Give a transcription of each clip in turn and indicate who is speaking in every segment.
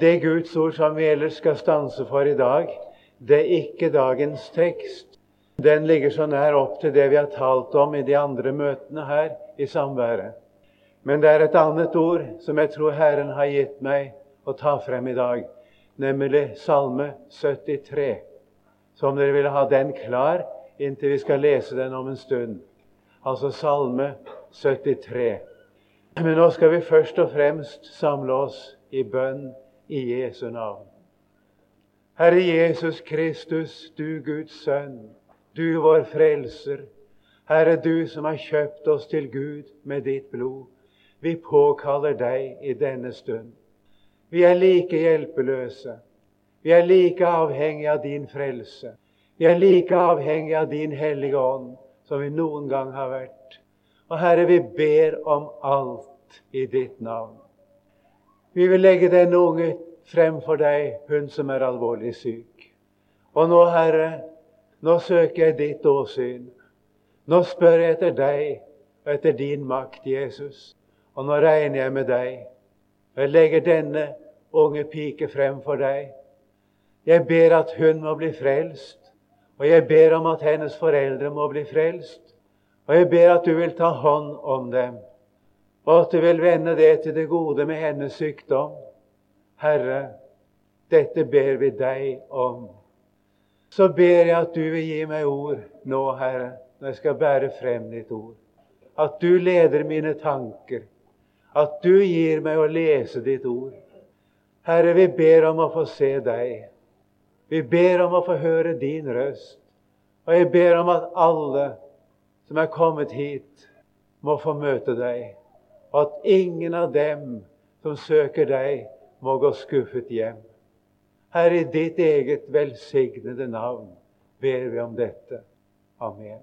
Speaker 1: Det Guds ord som vi ellers skal stanse for i dag, det er ikke dagens tekst. Den ligger så nær opp til det vi har talt om i de andre møtene her i samværet. Men det er et annet ord som jeg tror Herren har gitt meg å ta frem i dag, nemlig Salme 73. Så om dere ville ha den klar inntil vi skal lese den om en stund. Altså Salme 73. Men nå skal vi først og fremst samle oss i bønn i Jesu navn. Herre Jesus Kristus, du Guds sønn, du vår frelser. Herre, du som har kjøpt oss til Gud med ditt blod. Vi påkaller deg i denne stund. Vi er like hjelpeløse. Vi er like avhengige av din frelse. Vi er like avhengige av din Hellige Ånd som vi noen gang har vært. Og Herre, vi ber om alt i ditt navn. Vi vil legge denne unge frem for deg, hun som er alvorlig syk. Og nå, Herre, nå søker jeg ditt åsyn. Nå spør jeg etter deg og etter din makt, Jesus. Og nå regner jeg med deg. Og jeg legger denne unge pike frem for deg. Jeg ber at hun må bli frelst. Og jeg ber om at hennes foreldre må bli frelst. Og jeg ber at du vil ta hånd om dem og at du vil vende det til det gode med hennes sykdom. Herre, dette ber vi deg om. Så ber jeg at du vil gi meg ord nå, Herre, når jeg skal bære frem ditt ord. At du leder mine tanker. At du gir meg å lese ditt ord. Herre, vi ber om å få se deg. Vi ber om å få høre din røst. Og jeg ber om at alle som er kommet hit, må få møte deg at ingen av dem som søker deg, må gå skuffet hjem. Herre, i ditt eget velsignede navn ber vi om dette. Amen.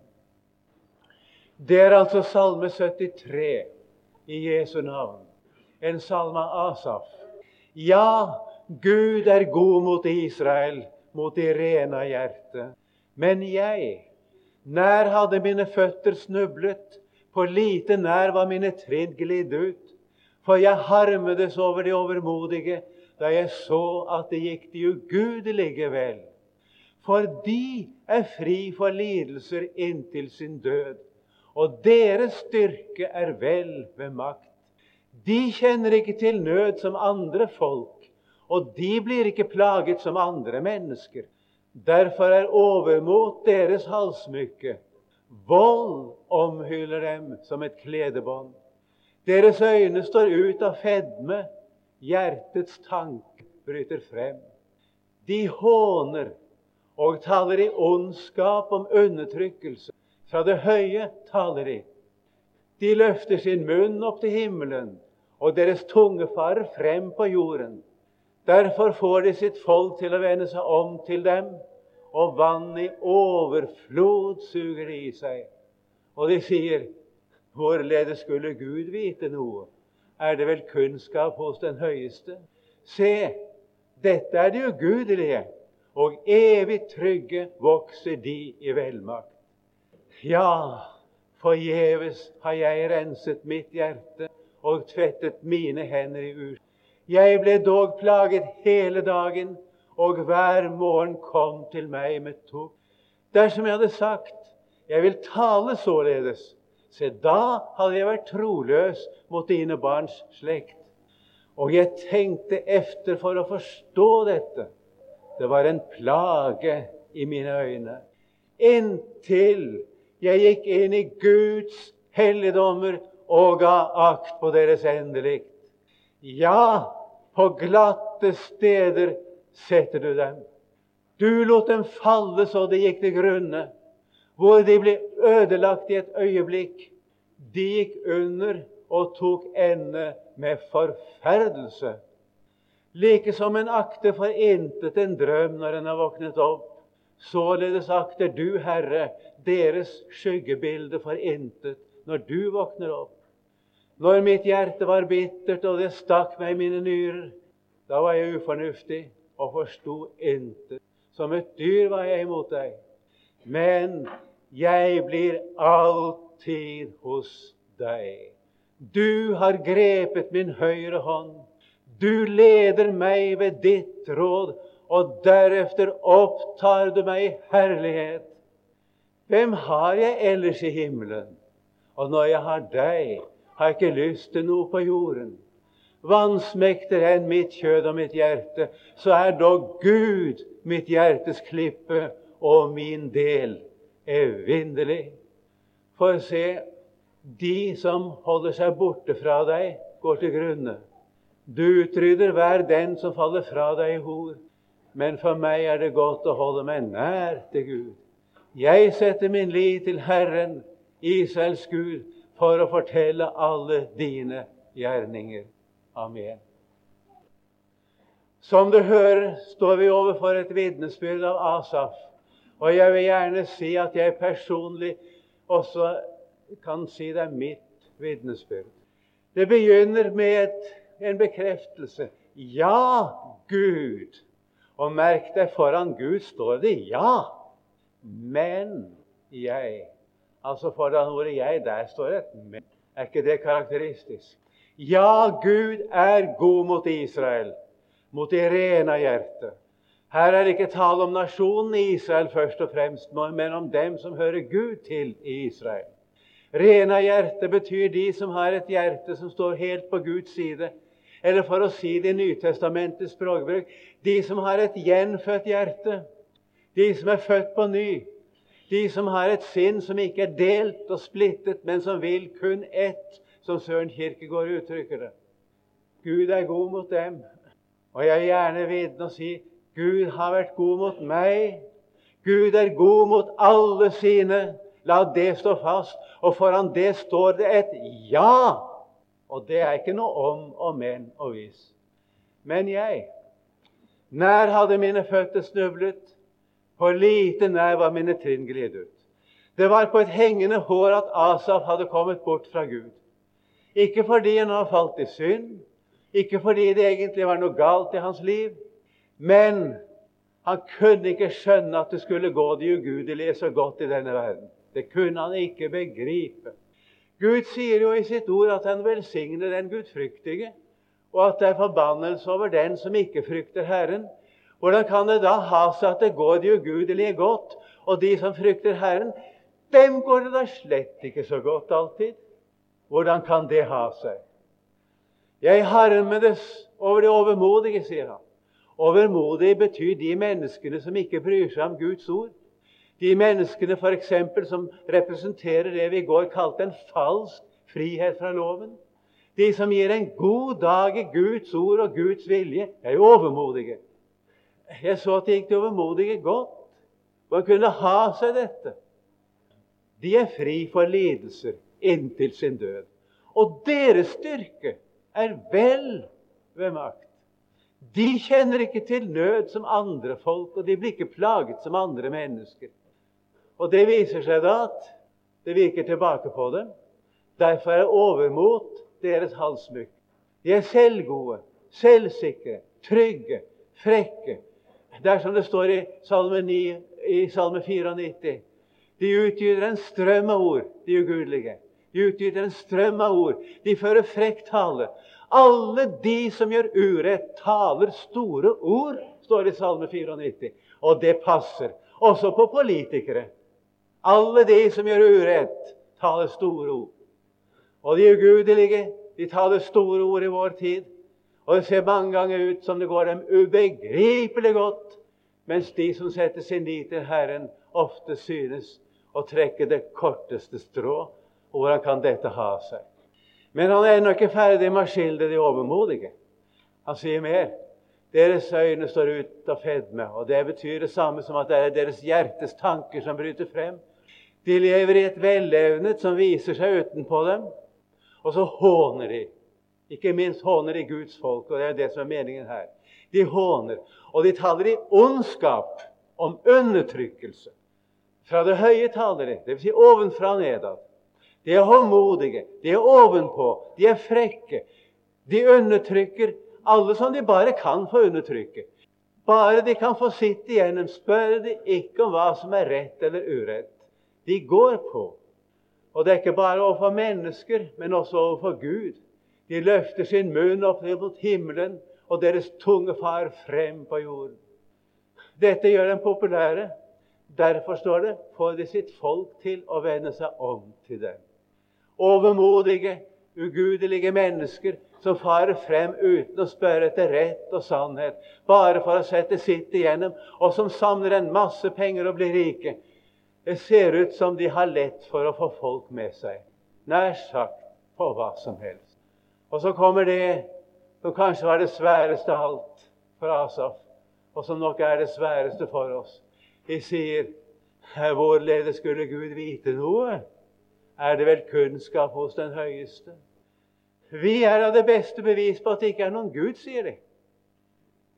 Speaker 1: Det er altså Salme 73 i Jesu navn. En salme av Asaf. Ja, Gud er god mot Israel, mot de rene av hjerte. Men jeg, nær hadde mine føtter snublet, på lite nær var mine trinn glidd ut. For jeg harmedes over de overmodige da jeg så at det gikk de ugudelige vel. For de er fri for lidelser inntil sin død, og deres styrke er vel ved makt. De kjenner ikke til nød som andre folk, og de blir ikke plaget som andre mennesker. Derfor er overmot deres halssmykke Vold omhyller dem som et kledebånd. Deres øyne står ut av fedme. Hjertets tank bryter frem. De håner og taler i ondskap om undertrykkelse. Fra det høye taler de. De løfter sin munn opp til himmelen, og deres tunge farer frem på jorden. Derfor får de sitt folk til å vende seg om til dem og vann i overflod suger de i seg. Og de sier, hvorledes skulle Gud vite noe? Er det vel kunnskap hos den høyeste? Se, dette er de ugudelige, og evig trygge vokser de i velmakt. Ja, forgjeves har jeg renset mitt hjerte og tvettet mine hender i ur. Jeg ble dog plaget hele dagen og hver morgen kom til meg med tog. Dersom jeg hadde sagt jeg vil tale således, se da hadde jeg vært troløs mot dine barns slekt. Og jeg tenkte efter for å forstå dette. Det var en plage i mine øyne. Inntil jeg gikk inn i Guds helligdommer og ga akt på deres endelikt. Ja, på glatte steder setter du dem. Du lot dem falle så de gikk til grunne, hvor de ble ødelagt i et øyeblikk. De gikk under og tok ende med forferdelse. Like som en akter for intet en drøm når en har våknet opp. Således akter du, Herre, deres skyggebilde for intet når du våkner opp. Når mitt hjerte var bittert og det stakk meg i mine nyrer, da var jeg ufornuftig og forsto intet. Som et dyr var jeg imot deg. Men jeg blir alltid hos deg. Du har grepet min høyre hånd. Du leder meg ved ditt råd, og deretter opptar du meg i herlighet. Hvem har jeg ellers i himmelen? Og når jeg har deg, har jeg ikke lyst til noe på jorden. Vansmektigere enn mitt kjød og mitt hjerte, så er dog Gud mitt hjertes klippe og min del evinnelig. For se, de som holder seg borte fra deg, går til grunne. Du utrydder hver den som faller fra deg i hor. Men for meg er det godt å holde meg nær til Gud. Jeg setter min lit til Herren, Israels Gud, for å fortelle alle dine gjerninger. Amen. Som du hører, står vi overfor et vitnesbyrd av Asaf. Og jeg vil gjerne si at jeg personlig også kan si det er mitt vitnesbyrd. Det begynner med et, en bekreftelse. Ja, Gud. Og merk deg, foran Gud står det 'ja'. Men jeg. Altså foran ordet 'jeg' der står det et 'men'. Er ikke det karakteristisk? Ja, Gud er god mot Israel, mot det rene hjertet. hjerte. Her er det ikke tale om nasjonen Israel først og fremst, men om dem som hører Gud til i Israel. Rene hjerte betyr de som har et hjerte som står helt på Guds side. Eller for å si det i Nytestamentets språkbruk de som har et gjenfødt hjerte. De som er født på ny. De som har et sinn som ikke er delt og splittet, men som vil kun ett, som Søren Kirkegård uttrykker det. Gud er god mot dem. Og jeg er gjerne vitne og si Gud har vært god mot meg. Gud er god mot alle sine. La det stå fast. Og foran det står det et ja. Og det er ikke noe om og men og hvis. Men jeg Nær hadde mine føtter snublet, for lite nær var mine trinn glidd ut. Det var på et hengende hår at Asaf hadde kommet bort fra Gud. Ikke fordi han har falt i synd, ikke fordi det egentlig var noe galt i hans liv, men han kunne ikke skjønne at det skulle gå de ugudelige så godt i denne verden. Det kunne han ikke begripe. Gud sier jo i sitt ord at han velsigner den gudfryktige, og at det er forbannelse over den som ikke frykter Herren. Hvordan kan det da ha seg at det går de ugudelige godt, og de som frykter Herren, dem går det da slett ikke så godt alltid? Hvordan kan det ha seg? Jeg harmedes over det overmodige, sier han. Overmodige betyr de menneskene som ikke bryr seg om Guds ord. De menneskene for eksempel, som representerer det vi i går kalte en falsk frihet fra loven. De som gir en god dag i Guds ord og Guds vilje, er jo overmodige. Jeg så at det gikk de overmodige godt. Man kunne ha seg dette. De er fri for lidelser inntil sin død. Og deres styrke er vel ved makt. De kjenner ikke til nød som andre folk, og de blir ikke plaget som andre mennesker. Og det viser seg da at det virker tilbake på dem. Derfor er overmot deres halssmykke. De er selvgode, selvsikre, trygge, frekke. Det er som det står i Salme, 9, i salme 94. De utgjør en strøm av ord, de ugudelige. De utgyter en strøm av ord. De fører frekk tale. Alle de som gjør urett, taler store ord, står det i Salme 94. Og det passer også på politikere. Alle de som gjør urett, taler store ord. Og de ugudelige, de taler store ord i vår tid. Og det ser mange ganger ut som det går dem ubegripelig godt, mens de som setter sin lit til Herren, ofte synes å trekke det korteste strå. Og hvordan kan dette ha seg? Men han er ennå ikke ferdig med å skildre de overmodige. Han sier mer. Deres øyne står ut av fedme. Og det betyr det samme som at det er deres hjertes tanker som bryter frem. De lever i et vellevnet som viser seg utenpå dem. Og så håner de. Ikke minst håner de Guds folk, og det er det som er meningen her. De håner, og de taler i ondskap om undertrykkelse. Fra det høye taler de, dvs. Si ovenfra og nedad. De er håndmodige, de er ovenpå, de er frekke. De undertrykker alle som de bare kan få undertrykke. Bare de kan få sitte igjennom, spør de ikke om hva som er rett eller urett de går på. Og det er ikke bare overfor mennesker, men også overfor Gud. De løfter sin munn opp ned mot himmelen og deres tunge far frem på jorden. Dette gjør dem populære. Derfor står det får de sitt folk til å vende seg om til dem. Overmodige, ugudelige mennesker som farer frem uten å spørre etter rett og sannhet, bare for å sette sitt igjennom, og som samler en masse penger og blir rike. Det ser ut som de har lett for å få folk med seg. Nær sagt på hva som helst. Og så kommer det som kanskje var det sværeste av alt for Asaf, og som nok er det sværeste for oss. De sier hvorledes skulle Gud vite noe? Er det vel kunnskap hos den høyeste? Vi er av det beste bevis på at det ikke er noen Gud, sier de.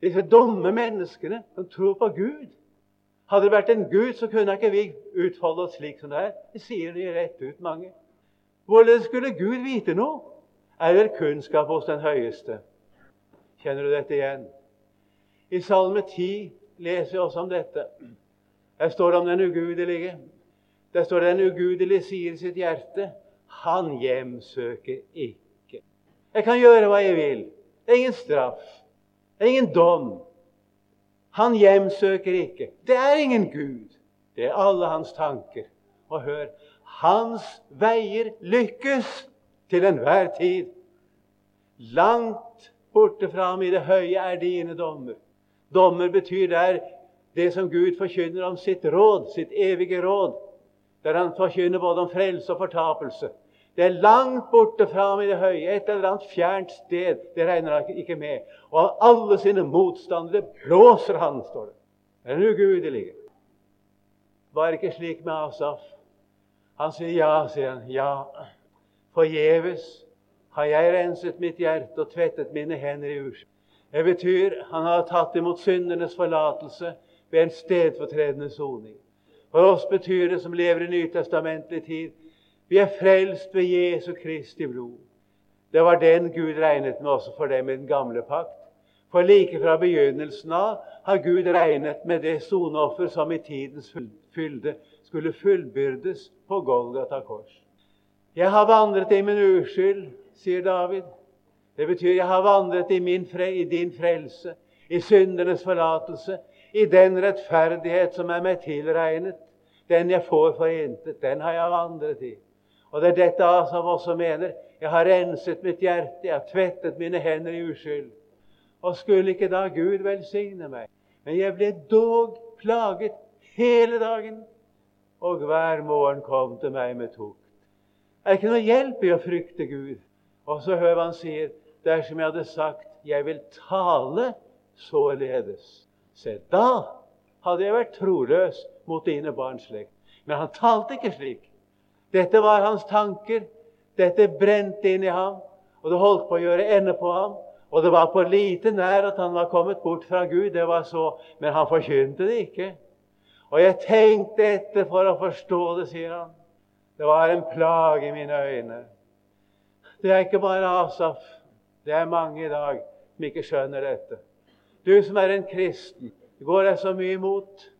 Speaker 1: Disse dumme menneskene som tror på Gud. Hadde det vært en Gud, så kunne ikke vi utfolde oss slik som det er. Det sier de rett ut, mange. Hvordan skulle Gud vite noe? Er vel kunnskap hos den høyeste. Kjenner du dette igjen? I Salme 10 leser vi også om dette. Der står det om den ugudelige. Der står det den ugudelige sier i sitt hjerte han hjemsøker ikke. Jeg kan gjøre hva jeg vil. Det er ingen straff. Det er ingen dom. Han hjemsøker ikke. Det er ingen Gud. Det er alle hans tanker. Og hør hans veier lykkes til enhver tid. Langt borte fra ham i det høye er dine dommer. Dommer betyr der det som Gud forkynner om sitt råd, sitt evige råd. Der han forkynner både om frelse og fortapelse. Det er langt borte fra ham i det høye, et eller annet fjernt sted. Det regner han ikke med. Og av alle sine motstandere blåser han, står det. Det er Den ugudelige. Var det ikke slik med Asaf. Han sier ja, sier han. Ja, forgjeves har jeg renset mitt hjerte og tvettet mine hender i uskyld. Det betyr han har tatt imot syndernes forlatelse ved en stedfortredende soning. For oss betyr det, som lever i nytestamentlig tid, vi er frelst ved Jesu Kristi blod. Det var den Gud regnet med også for dem i den gamle pakt. For like fra begynnelsen av har Gud regnet med det soneoffer som i tidens fylde skulle fullbyrdes på Golgata kors. Jeg har vandret i min uskyld, sier David. Det betyr jeg har vandret i, fre, i din frelse, i syndernes forlatelse, i den rettferdighet som er meg tilregnet. Den jeg får for intet, den har jeg vandret i. Og det er dette Asaf også mener. Jeg har renset mitt hjerte, jeg har tvettet mine hender i uskyld. Og skulle ikke da Gud velsigne meg? Men jeg ble dog plaget hele dagen, og hver morgen kom til meg med tukt. Det ikke noe hjelp i å frykte Gud. Og så hører han sier, dersom jeg hadde sagt 'jeg vil tale således', se, da hadde jeg vært troløs mot dine barns slekt. Men han talte ikke slik. Dette var hans tanker. Dette brente inn i ham, og det holdt på å gjøre ende på ham. Og det var på lite nær at han var kommet bort fra Gud. det var så, Men han forkynte det ikke. Og jeg tenkte etter for å forstå det, sier han. Det var en plage i mine øyne. Det er ikke bare Asaf. Det er mange i dag som ikke skjønner dette. Du som er en kristen, det går deg så mye imot.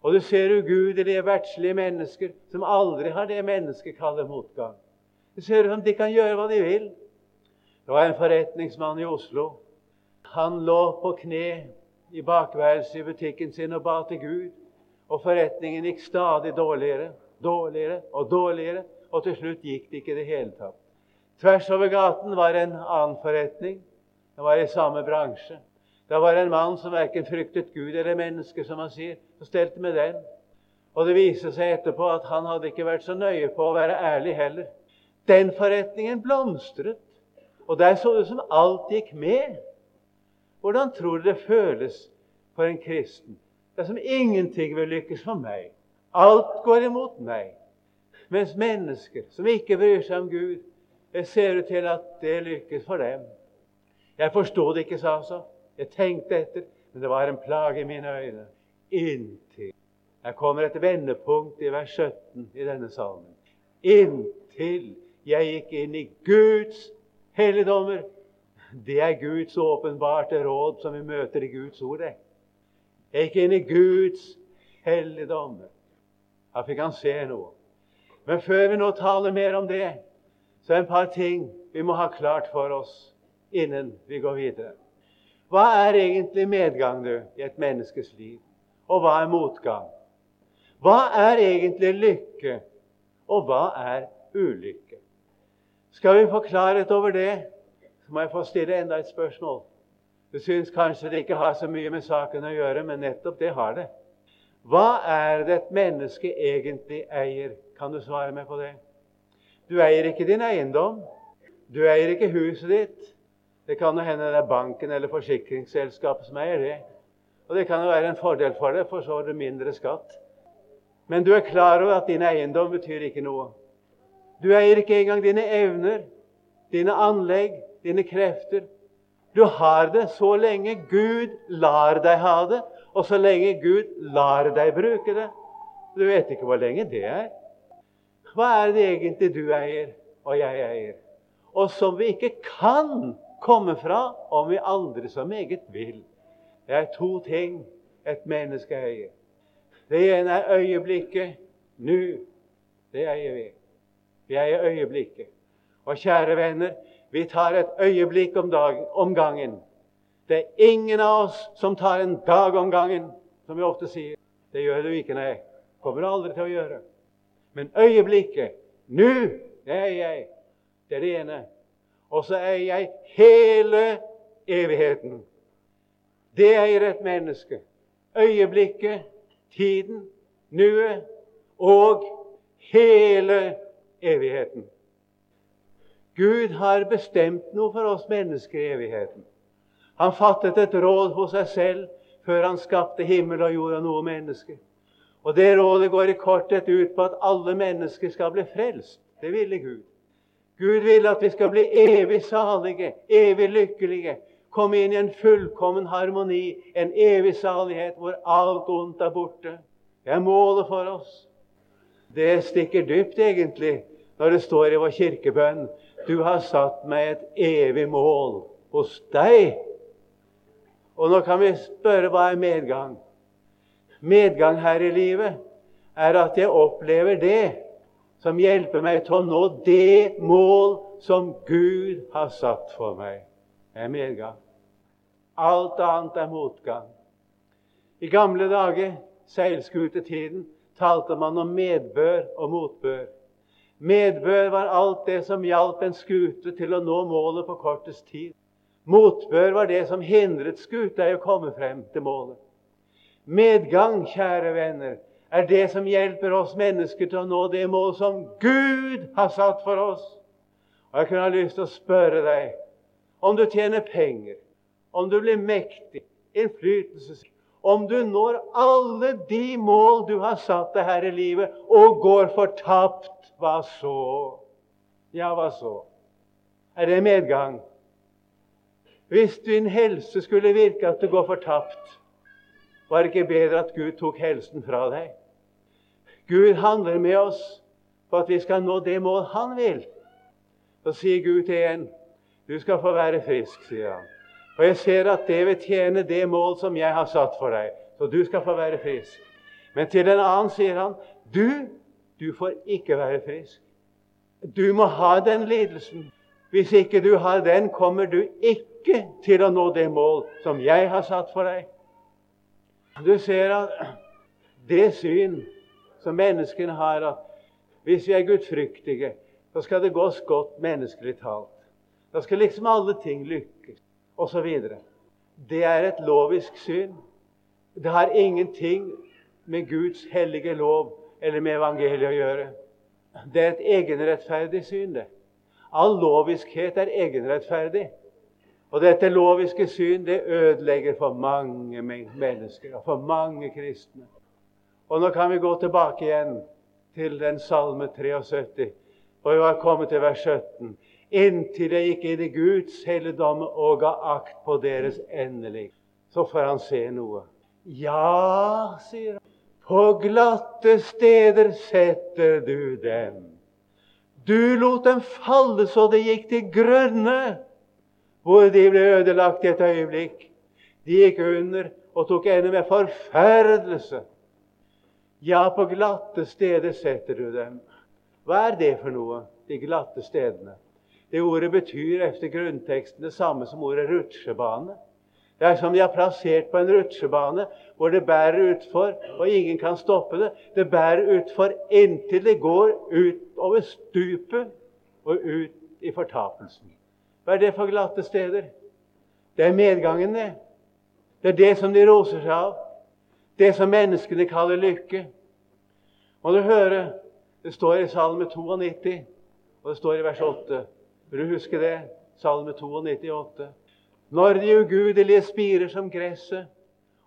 Speaker 1: Og du ser ugudelige, verdslige mennesker som aldri har det mennesket kaller motgang. Det ser ut som de kan gjøre hva de vil. Det var en forretningsmann i Oslo. Han lå på kne i bakværelset i butikken sin og ba til Gud. Og forretningen gikk stadig dårligere, dårligere og dårligere. Og til slutt gikk det ikke i det hele tatt. Tvers over gaten var en annen forretning. Den var i samme bransje. Det var en mann som verken fryktet Gud eller mennesker, som han sier, og stelte med den. Og det viste seg etterpå at han hadde ikke vært så nøye på å være ærlig heller. Den forretningen blomstret, og der så det som alt gikk med. Hvordan tror du det føles for en kristen? Det er som ingenting vil lykkes for meg. Alt går imot meg. Mens mennesker som ikke bryr seg om Gud, det ser ut til at det lykkes for dem. Jeg forsto det ikke, sa han. Jeg tenkte etter, men det var en plage i mine øyne. Inntil Jeg kommer et vendepunkt i vers 17 i denne salmen. Inntil jeg gikk inn i Guds helligdommer. Det er Guds åpenbarte råd som vi møter i Guds ord. Jeg gikk inn i Guds helligdommer. Da fikk han se noe. Men før vi nå taler mer om det, så er det et par ting vi må ha klart for oss innen vi går videre. Hva er egentlig medgang du, i et menneskes liv? Og hva er motgang? Hva er egentlig lykke, og hva er ulykke? Skal vi få klarhet over det, så må jeg få stille enda et spørsmål. Du syns kanskje det ikke har så mye med saken å gjøre, men nettopp det har det. Hva er det et menneske egentlig eier? Kan du svare meg på det? Du eier ikke din eiendom. Du eier ikke huset ditt. Det kan jo hende det er banken eller forsikringsselskapet som eier det. Og det kan jo være en fordel for deg, for så har du mindre skatt. Men du er klar over at din eiendom betyr ikke noe. Du eier ikke engang dine evner, dine anlegg, dine krefter. Du har det så lenge Gud lar deg ha det, og så lenge Gud lar deg bruke det. Du vet ikke hvor lenge det er. Hva er det egentlig du eier, og jeg eier, og som vi ikke kan komme fra om vi andre så meget vil? Det er to ting et menneske eier. Det ene er øyeblikket nå. Det eier vi. Vi eier øyeblikket. Og kjære venner, vi tar et øyeblikk om, dag, om gangen. Det er ingen av oss som tar en dag om gangen, som vi ofte sier. Det gjør du ikke, nei. Kommer du aldri til å gjøre. Men øyeblikket, nå, det er jeg. Det er det ene. Og så er jeg hele evigheten. Det eier et menneske. Øyeblikket, tiden, nuet og hele evigheten. Gud har bestemt noe for oss mennesker i evigheten. Han fattet et råd hos seg selv før han skapte himmel og jord og noe menneske. Og Det rådet går i korthet ut på at alle mennesker skal bli frelst. Det ville Gud. Gud vil at vi skal bli evig salige, evig lykkelige, komme inn i en fullkommen harmoni, en evig salighet hvor alt ondt er borte. Det er målet for oss. Det stikker dypt, egentlig, når det står i vår kirkebønn Du har satt meg et evig mål hos deg. Og nå kan vi spørre hva er medgang? Medgang her i livet er at jeg opplever det som hjelper meg til å nå det mål som Gud har satt for meg Det er medgang. Alt annet er motgang. I gamle dager, seilskutetiden, talte man om medbør og motbør. Medbør var alt det som hjalp en skute til å nå målet på kortest tid. Motbør var det som hindret skuta i å komme frem til målet. Medgang, kjære venner, er det som hjelper oss mennesker til å nå det mål som Gud har satt for oss. Og Jeg kunne ha lyst til å spørre deg om du tjener penger, om du blir mektig, innflytelsesrik, om du når alle de mål du har satt deg her i livet, og går fortapt, hva så? Ja, hva så? Er det medgang? Hvis din helse skulle virke at du går fortapt, var det ikke bedre at Gud tok helsen fra deg? Gud handler med oss for at vi skal nå det mål Han vil. Så sier Gud til en du skal få være frisk, sier han. Og jeg ser at det vil tjene det mål som jeg har satt for deg. Så du skal få være frisk. Men til en annen sier han, du, du får ikke være frisk. Du må ha den lidelsen. Hvis ikke du har den, kommer du ikke til å nå det mål som jeg har satt for deg. Du ser at det syn som menneskene har, at hvis vi er gudfryktige, så skal det gås godt menneskelig talt. Da skal liksom alle ting lykkes, osv. Det er et lovisk syn. Det har ingenting med Guds hellige lov eller med evangeliet å gjøre. Det er et egenrettferdig syn. det. All loviskhet er egenrettferdig. Og dette loviske syn det ødelegger for mange mennesker og for mange kristne. Og Nå kan vi gå tilbake igjen til den salme 73, og vi har kommet til vers 17 inntil jeg gikk inn i Guds helligdom og ga akt på deres endelig. Så får han se noe. Ja, sier han, på glatte steder setter du dem. Du lot dem falle så det gikk til grønne, hvor de ble ødelagt i et øyeblikk. De gikk under og tok ende med forferdelse. Ja, på glatte steder setter du dem. Hva er det for noe, de glatte stedene? Det ordet betyr efter grunnteksten det samme som ordet rutsjebane. Det er som de har plassert på en rutsjebane hvor det bærer utfor, og ingen kan stoppe det. Det bærer utfor inntil det går ut over stupet og ut i fortapelsen. Hva er det for glatte steder? Det er medgangen, det. Det er det som de roser seg av. Det som menneskene kaller lykke. Må du høre, det står i Salme 92, og det står i vers 8. Vil du huske det? Salme 92, 8. Når de ugudelige spirer som gresset,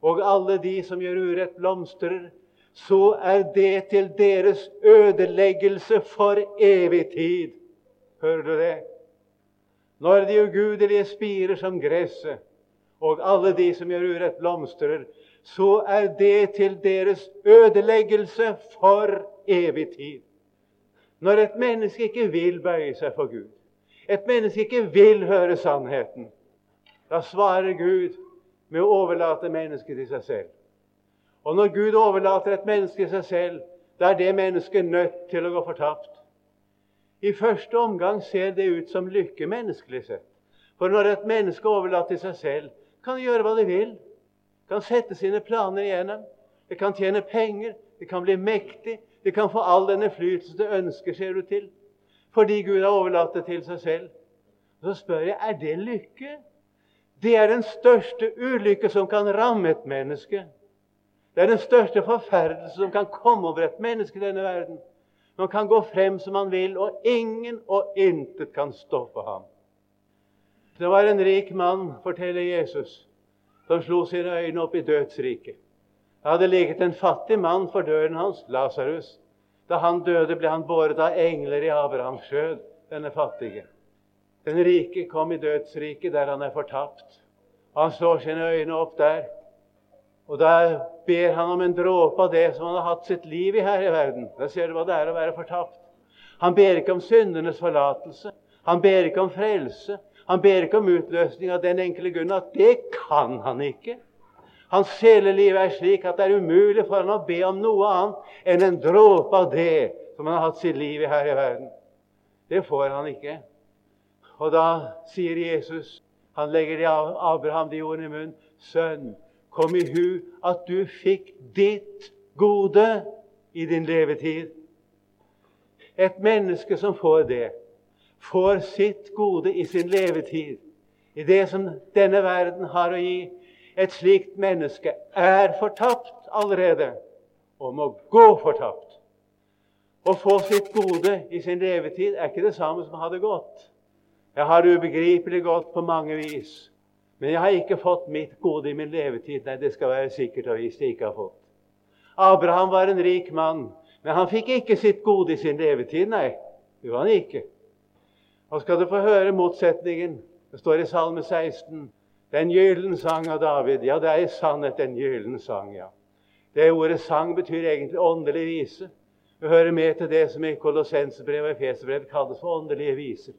Speaker 1: og alle de som gjør urett, blomstrer, så er det til deres ødeleggelse for evig tid. Hører du det? Når de ugudelige spirer som gresset, og alle de som gjør urett, blomstrer, så er det til deres ødeleggelse for evig tid. Når et menneske ikke vil bøye seg for Gud, et menneske ikke vil høre sannheten, da svarer Gud med å overlate mennesket til seg selv. Og når Gud overlater et menneske til seg selv, da er det mennesket nødt til å gå fortapt. I første omgang ser det ut som lykke menneskelig sett. For når et menneske overlater til seg selv, kan det gjøre hva det vil. Kan sette sine planer igjennom. Det kan tjene penger. Det kan bli mektig. Det kan få all den innflytelse det ønsker, ser du til. Fordi Gud har overlatt det til seg selv. Så spør jeg er det lykke. Det er den største ulykke som kan ramme et menneske. Det er den største forferdelse som kan komme over et menneske i denne verden. Man kan gå frem som man vil, og ingen og intet kan stoppe ham. Det var en rik mann, forteller Jesus, som slo sine øyne opp i dødsriket. Det hadde ligget en fattig mann for døren hans, Lasarus. Da han døde, ble han båret av engler i Abrahams skjød, denne fattige. Den rike kom i dødsriket, der han er fortapt. Han slår sine øyne opp der. Og der ber han om en dråpe av det som han har hatt sitt liv i her i verden. Da ser du hva det er å være fortapt. Han ber ikke om syndenes forlatelse. Han ber ikke om frelse. Han ber ikke om utløsning av den enkle grunn at det kan han ikke. Hans sjeleliv er slik at det er umulig for han å be om noe annet enn en dråpe av det som han har hatt sitt liv i her i verden. Det får han ikke. Og da sier Jesus Han legger de Abraham de ordene i munnen. Sønn, kom i hu at du fikk ditt gode i din levetid. Et menneske som får det, får sitt gode i sin levetid, i det som denne verden har å gi. Et slikt menneske er fortapt allerede og må gå fortapt. Å få sitt gode i sin levetid er ikke det samme som å ha det godt. Jeg har det ubegripelig godt på mange vis. Men jeg har ikke fått mitt gode i min levetid. Nei, det skal være sikkert og visst jeg ikke har fått. Abraham var en rik mann, men han fikk ikke sitt gode i sin levetid. Nei, det var han ikke. Og skal du få høre motsetningen. Det står i Salme 16. Den gyllen sang av David. Ja, det er i sannhet en gyllen sang, ja. Det ordet sang betyr egentlig åndelig vise. Vi hører med til det som i Kolossensebrevet og Efeserbrevet kalles for åndelige viser.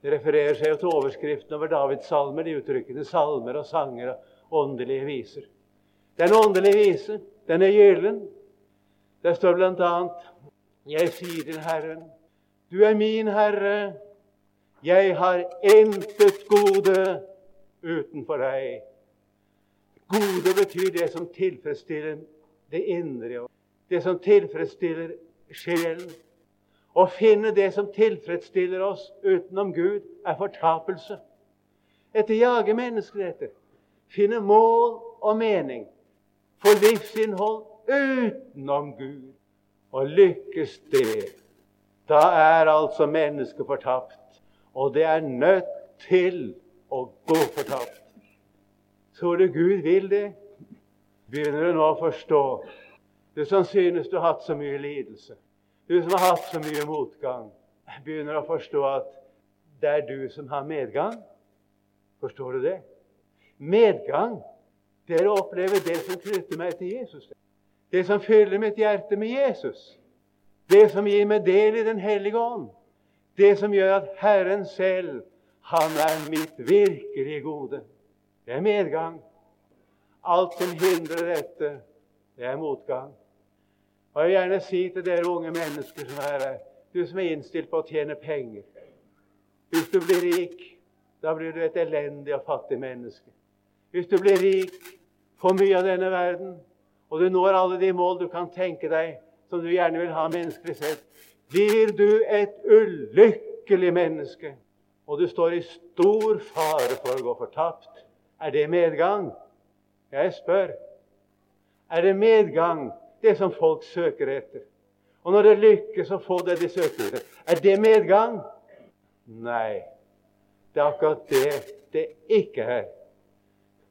Speaker 1: Det refererer seg jo til overskriften over Davids salmer, de uttrykkene salmer og sanger og åndelige viser. Den åndelige vise, den er gyllen. Der står bl.a.: Jeg sier til Herren, du er min Herre, jeg har intet gode utenfor deg. Gode betyr det som tilfredsstiller det indre, det som tilfredsstiller sjelen. Å finne det som tilfredsstiller oss utenom Gud, er fortapelse. Etter jage mennesker etter. Finne mål og mening. Få livsinnhold utenom Gud. Og lykkes det, da er altså mennesket fortapt. Og det er nødt til å gå fortapt. Tror du Gud vil det? Begynner du nå å forstå, du som synes du har hatt så mye lidelse? Du som har hatt så mye motgang, begynner å forstå at det er du som har medgang. Forstår du det? Medgang, det er å oppleve det som knytter meg til Jesus. Det som fyller mitt hjerte med Jesus. Det som gir meg del i Den hellige ånd. Det som gjør at Herren selv, han er mitt virkelige gode. Det er medgang. Alt som hindrer dette, det er motgang. Og Jeg vil gjerne si til dere unge mennesker som er her, du som er innstilt på å tjene penger Hvis du blir rik, da blir du et elendig og fattig menneske. hvis du blir rik, får mye av denne verden, og du når alle de mål du kan tenke deg, som du gjerne vil ha menneskelig sett, blir du et ulykkelig menneske, og du står i stor fare for å gå fortapt. Er det medgang? Jeg spør. Er det medgang, det som folk søker etter? Og når det lykkes å få det de søker etter, er det medgang? Nei. Det er akkurat det det ikke er.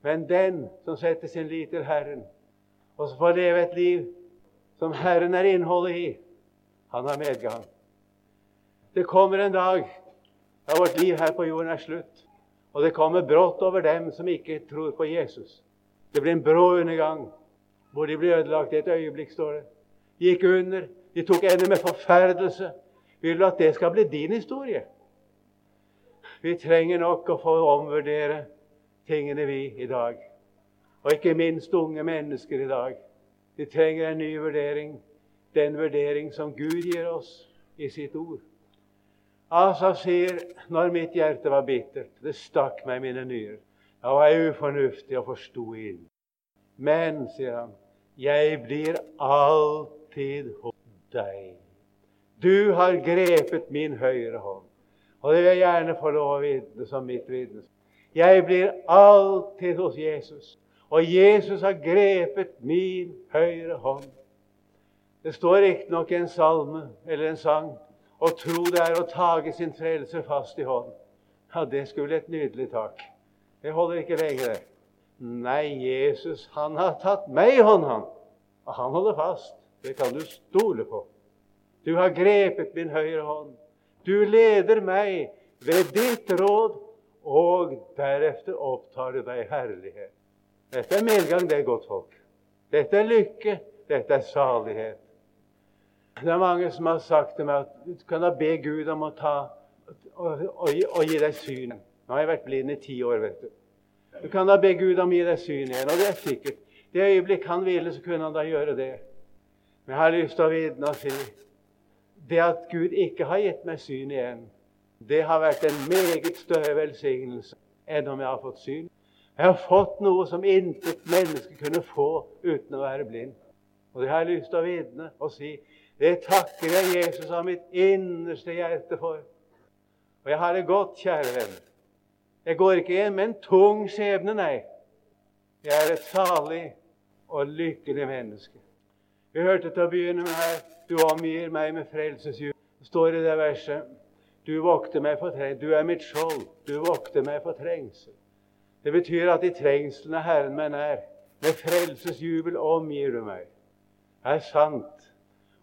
Speaker 1: Men den som setter sin lit til Herren, og som får leve et liv som Herren er innholdet i, han har medgang. Det kommer en dag da vårt liv her på jorden er slutt. Og det kommer brått over dem som ikke tror på Jesus. Det blir en brå undergang hvor de blir ødelagt i et øyeblikk, står det. De gikk under. De tok ende med forferdelse. Vil du at det skal bli din historie? Vi trenger nok å få omvurdere tingene, vi, i dag. Og ikke minst unge mennesker i dag. De trenger en ny vurdering. Den vurdering som Gud gir oss i sitt ord. Asaf sier, når mitt hjerte var bittert, det stakk meg mine nyrer. Da var jeg ufornuftig og forsto inn. Men, sier han, jeg blir alltid hos deg. Du har grepet min høyre hånd. Og det vil jeg gjerne få lov å vitne som mitt vitne. Jeg blir alltid hos Jesus. Og Jesus har grepet min høyre hånd. Det står riktignok i en salme eller en sang å tro det er å tage sin frelse fast i hånd. Ja, det skulle et nydelig tak. Det holder ikke lenger. Nei, Jesus, han har tatt meg i hånd, han. Og han holder fast. Det kan du stole på. Du har grepet min høyre hånd. Du leder meg ved ditt råd, og deretter opptar du deg herlighet. Dette er medgang, det er godt folk. Dette er lykke. Dette er salighet. Det er mange som har sagt til meg at du kan da be Gud om å ta og, og, og gi deg syn. Nå har jeg vært blind i ti år, vet du. Du kan da be Gud om å gi deg syn igjen. Og det er sikkert. Det øyeblikk han ville, så kunne han da gjøre det. Men jeg har lyst til å vitne og si det at Gud ikke har gitt meg syn igjen, det har vært en meget større velsignelse enn om jeg har fått syn. Jeg har fått noe som intet menneske kunne få uten å være blind. Og det har jeg lyst til å vitne og si. Det takker jeg Jesus av mitt innerste hjerte for. Og jeg har det godt, kjære venn. Jeg går ikke igjen med en tung skjebne, nei. Jeg er et salig og lykkelig menneske. Vi hørte til å begynne med her Du omgir meg med frelsesjul. Det står i det verset Du vokter meg for trengsel. Du er mitt skjold. Du vokter meg for trengsel. Det betyr at i trengselen er Herren meg nær. Med frelsesjubel omgir du meg. Det er sant.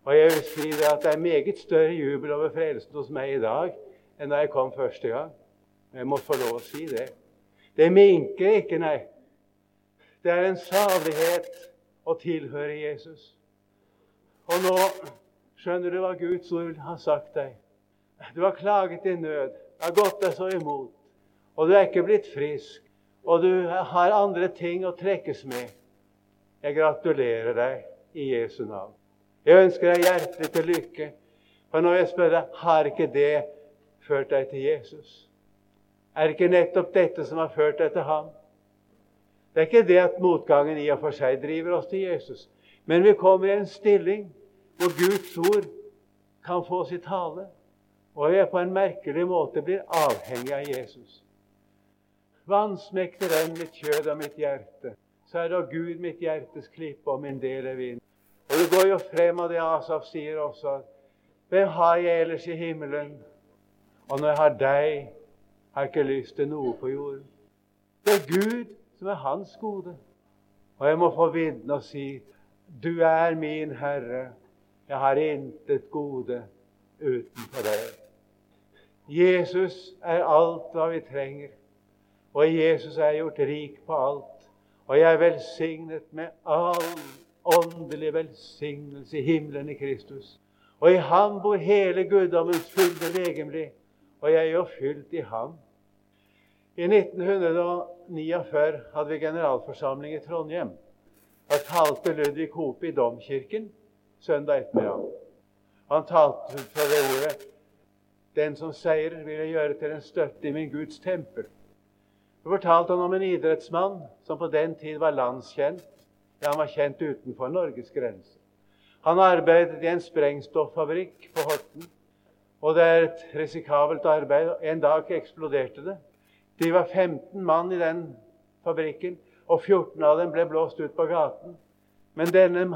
Speaker 1: Og jeg vil si det at det er meget større jubel over frelsen hos meg i dag enn da jeg kom første gang. Jeg må få lov å si det. Det minker ikke, nei. Det er en salighet å tilhøre Jesus. Og nå skjønner du hva Guds ord har sagt deg. Du har klaget din nød, Du har gått deg så imot, og du er ikke blitt frisk, og du har andre ting å trekkes med. Jeg gratulerer deg i Jesu navn. Jeg ønsker deg hjertelig til lykke. For når jeg spør deg, har ikke det ført deg til Jesus? Er det ikke nettopp dette som har ført deg til ham? Det er ikke det at motgangen i og for seg driver oss til Jesus, men vi kommer i en stilling hvor Guds ord kan få sitt tale. Og jeg på en merkelig måte blir avhengig av Jesus. Vansmekter enn mitt kjød og mitt hjerte, så er da Gud mitt hjertes klippe og min del er vind. Og det går jo frem av det Asaf sier også, hvem har jeg ellers i himmelen? Og når jeg har deg, har jeg ikke lyst til noe på jorden. Det er Gud som er hans gode. Og jeg må få vitne og si du er min Herre. Jeg har intet gode utenfor deg. Jesus er alt hva vi trenger. Og Jesus er gjort rik på alt. Og jeg er velsignet med all åndelig velsignelse i himmelen i Kristus. Og i ham bor hele guddommens fylde legemlig, og jeg er jo fylt i ham. I 1949 hadde vi generalforsamling i Trondheim. Da talte Ludvig Hope i domkirken søndag ettermiddag. Han talte fra det ordet 'Den som seirer, vil jeg gjøre til en støtte i min Guds tempel'. Så fortalte han om en idrettsmann som på den tid var landskjent. Ja, han var kjent utenfor Norges grenser. Han arbeidet i en sprengstoffabrikk på Horten. Og det er et risikabelt arbeid. En dag eksploderte det. De var 15 mann i den fabrikken, og 14 av dem ble blåst ut på gaten. Men denne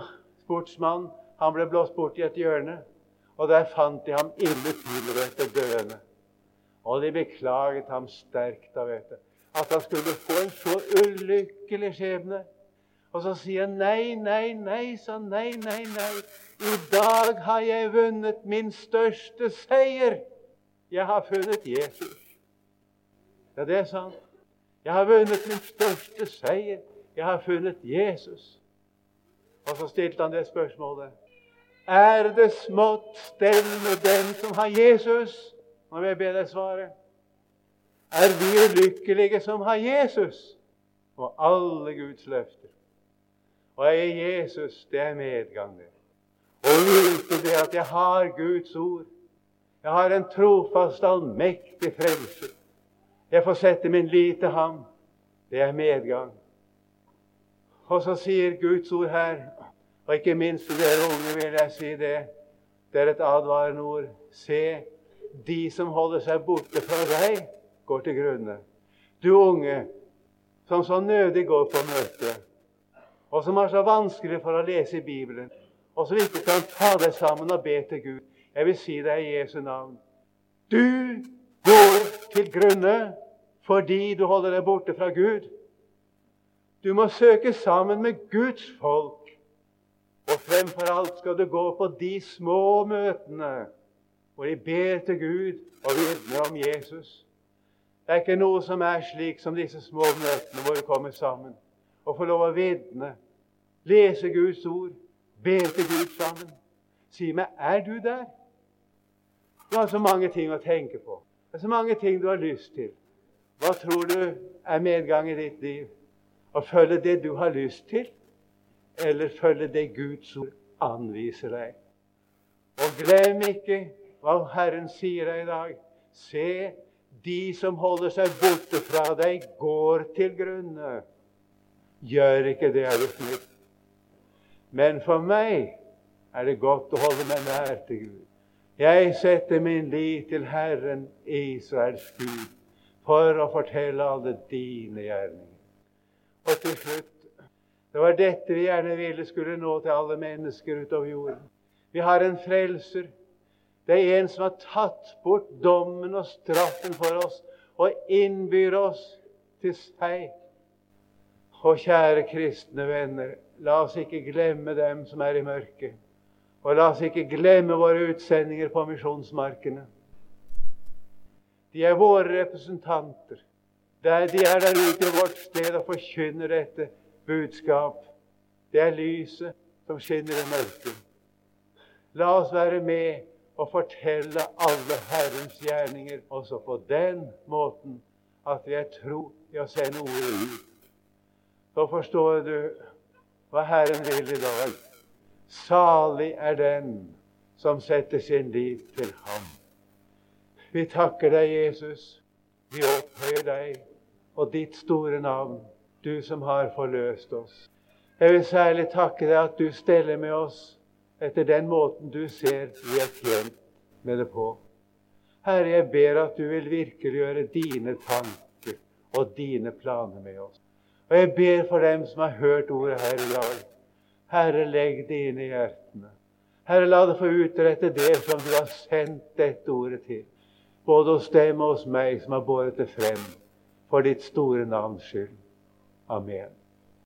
Speaker 1: sportsmannen han ble blåst bort i et hjørne, og der fant de ham ille tilrødt døende. Og de beklaget ham sterkt da, vet du, at han skulle få en så ulykkelig skjebne. Og så sier han nei, nei, nei, sa nei, nei, nei. I dag har jeg vunnet min største seier. Jeg har funnet Jesus. Ja, det er sant. Jeg har vunnet min største seier. Jeg har funnet Jesus. Og så stilte han det spørsmålet. Er det smått stell med den som har Jesus? Nå vil jeg be deg svare. Er vi ulykkelige som har Jesus og alle Guds løfter? Og jeg er Jesus, det er medgang, det. Og uten det at jeg har Guds ord. Jeg har en trofast, allmektig frelse. Jeg får sette min lit til ham. Det er medgang. Og så sier Guds ord her, og ikke minst til dere unge vil jeg si det, det er et advarende ord. Se, de som holder seg borte fra deg, går til grunne. Du unge, som så nødig går på møte, og som har så vanskelig for å lese Bibelen, og som ikke kan ta deg sammen og be til Gud. Jeg vil si deg i Jesu navn. Du går til grunne fordi du holder deg borte fra Gud. Du må søke sammen med Guds folk. Og fremfor alt skal du gå på de små møtene hvor de ber til Gud og vitner om Jesus. Det er ikke noe som er slik som disse små møtene hvor vi kommer sammen og få lov å vitne, lese Guds ord, be til Gud sammen. Si meg, er du der? Du har så mange ting å tenke på. Det er så mange ting du har lyst til. Hva tror du er medgang i ditt liv? Å følge det du har lyst til, eller følge det Guds ord anviser deg? Og glem ikke hva Herren sier deg i dag. Se, de som holder seg borte fra deg, går til grunne. Gjør ikke det, er du snill. Men for meg er det godt å holde meg nær til Gud. Jeg setter min lit til Herren Israels Gud for å fortelle alle dine gjerninger. Og til slutt Det var dette vi gjerne ville skulle nå til alle mennesker utover jorden. Vi har en frelser. Det er en som har tatt bort dommen og straffen for oss og innbyr oss til seg. Og kjære kristne venner, la oss ikke glemme dem som er i mørket. Og la oss ikke glemme våre utsendinger på misjonsmarkene. De er våre representanter. De er der ute i vårt sted og forkynner dette budskap. Det er lyset som skinner i mørket. La oss være med og fortelle alle Herrens gjerninger også på den måten at vi er tro i å sende ordet ut. Så forstår du hva Herren vil i dag. Salig er den som setter sin liv til ham. Vi takker deg, Jesus. Vi opphøyer deg og ditt store navn, du som har forløst oss. Jeg vil særlig takke deg at du steller med oss etter den måten du ser vi er tjent med det på. Herre, jeg ber at du vil virkeliggjøre dine tanker og dine planer med oss. Og jeg ber for dem som har hørt ordet her i dag. Herre, legg det inn i hjertene. Herre, la det få utrette det som du har sendt dette ordet til. Både hos dem og hos meg som har båret det frem. For ditt store navns skyld. Amen.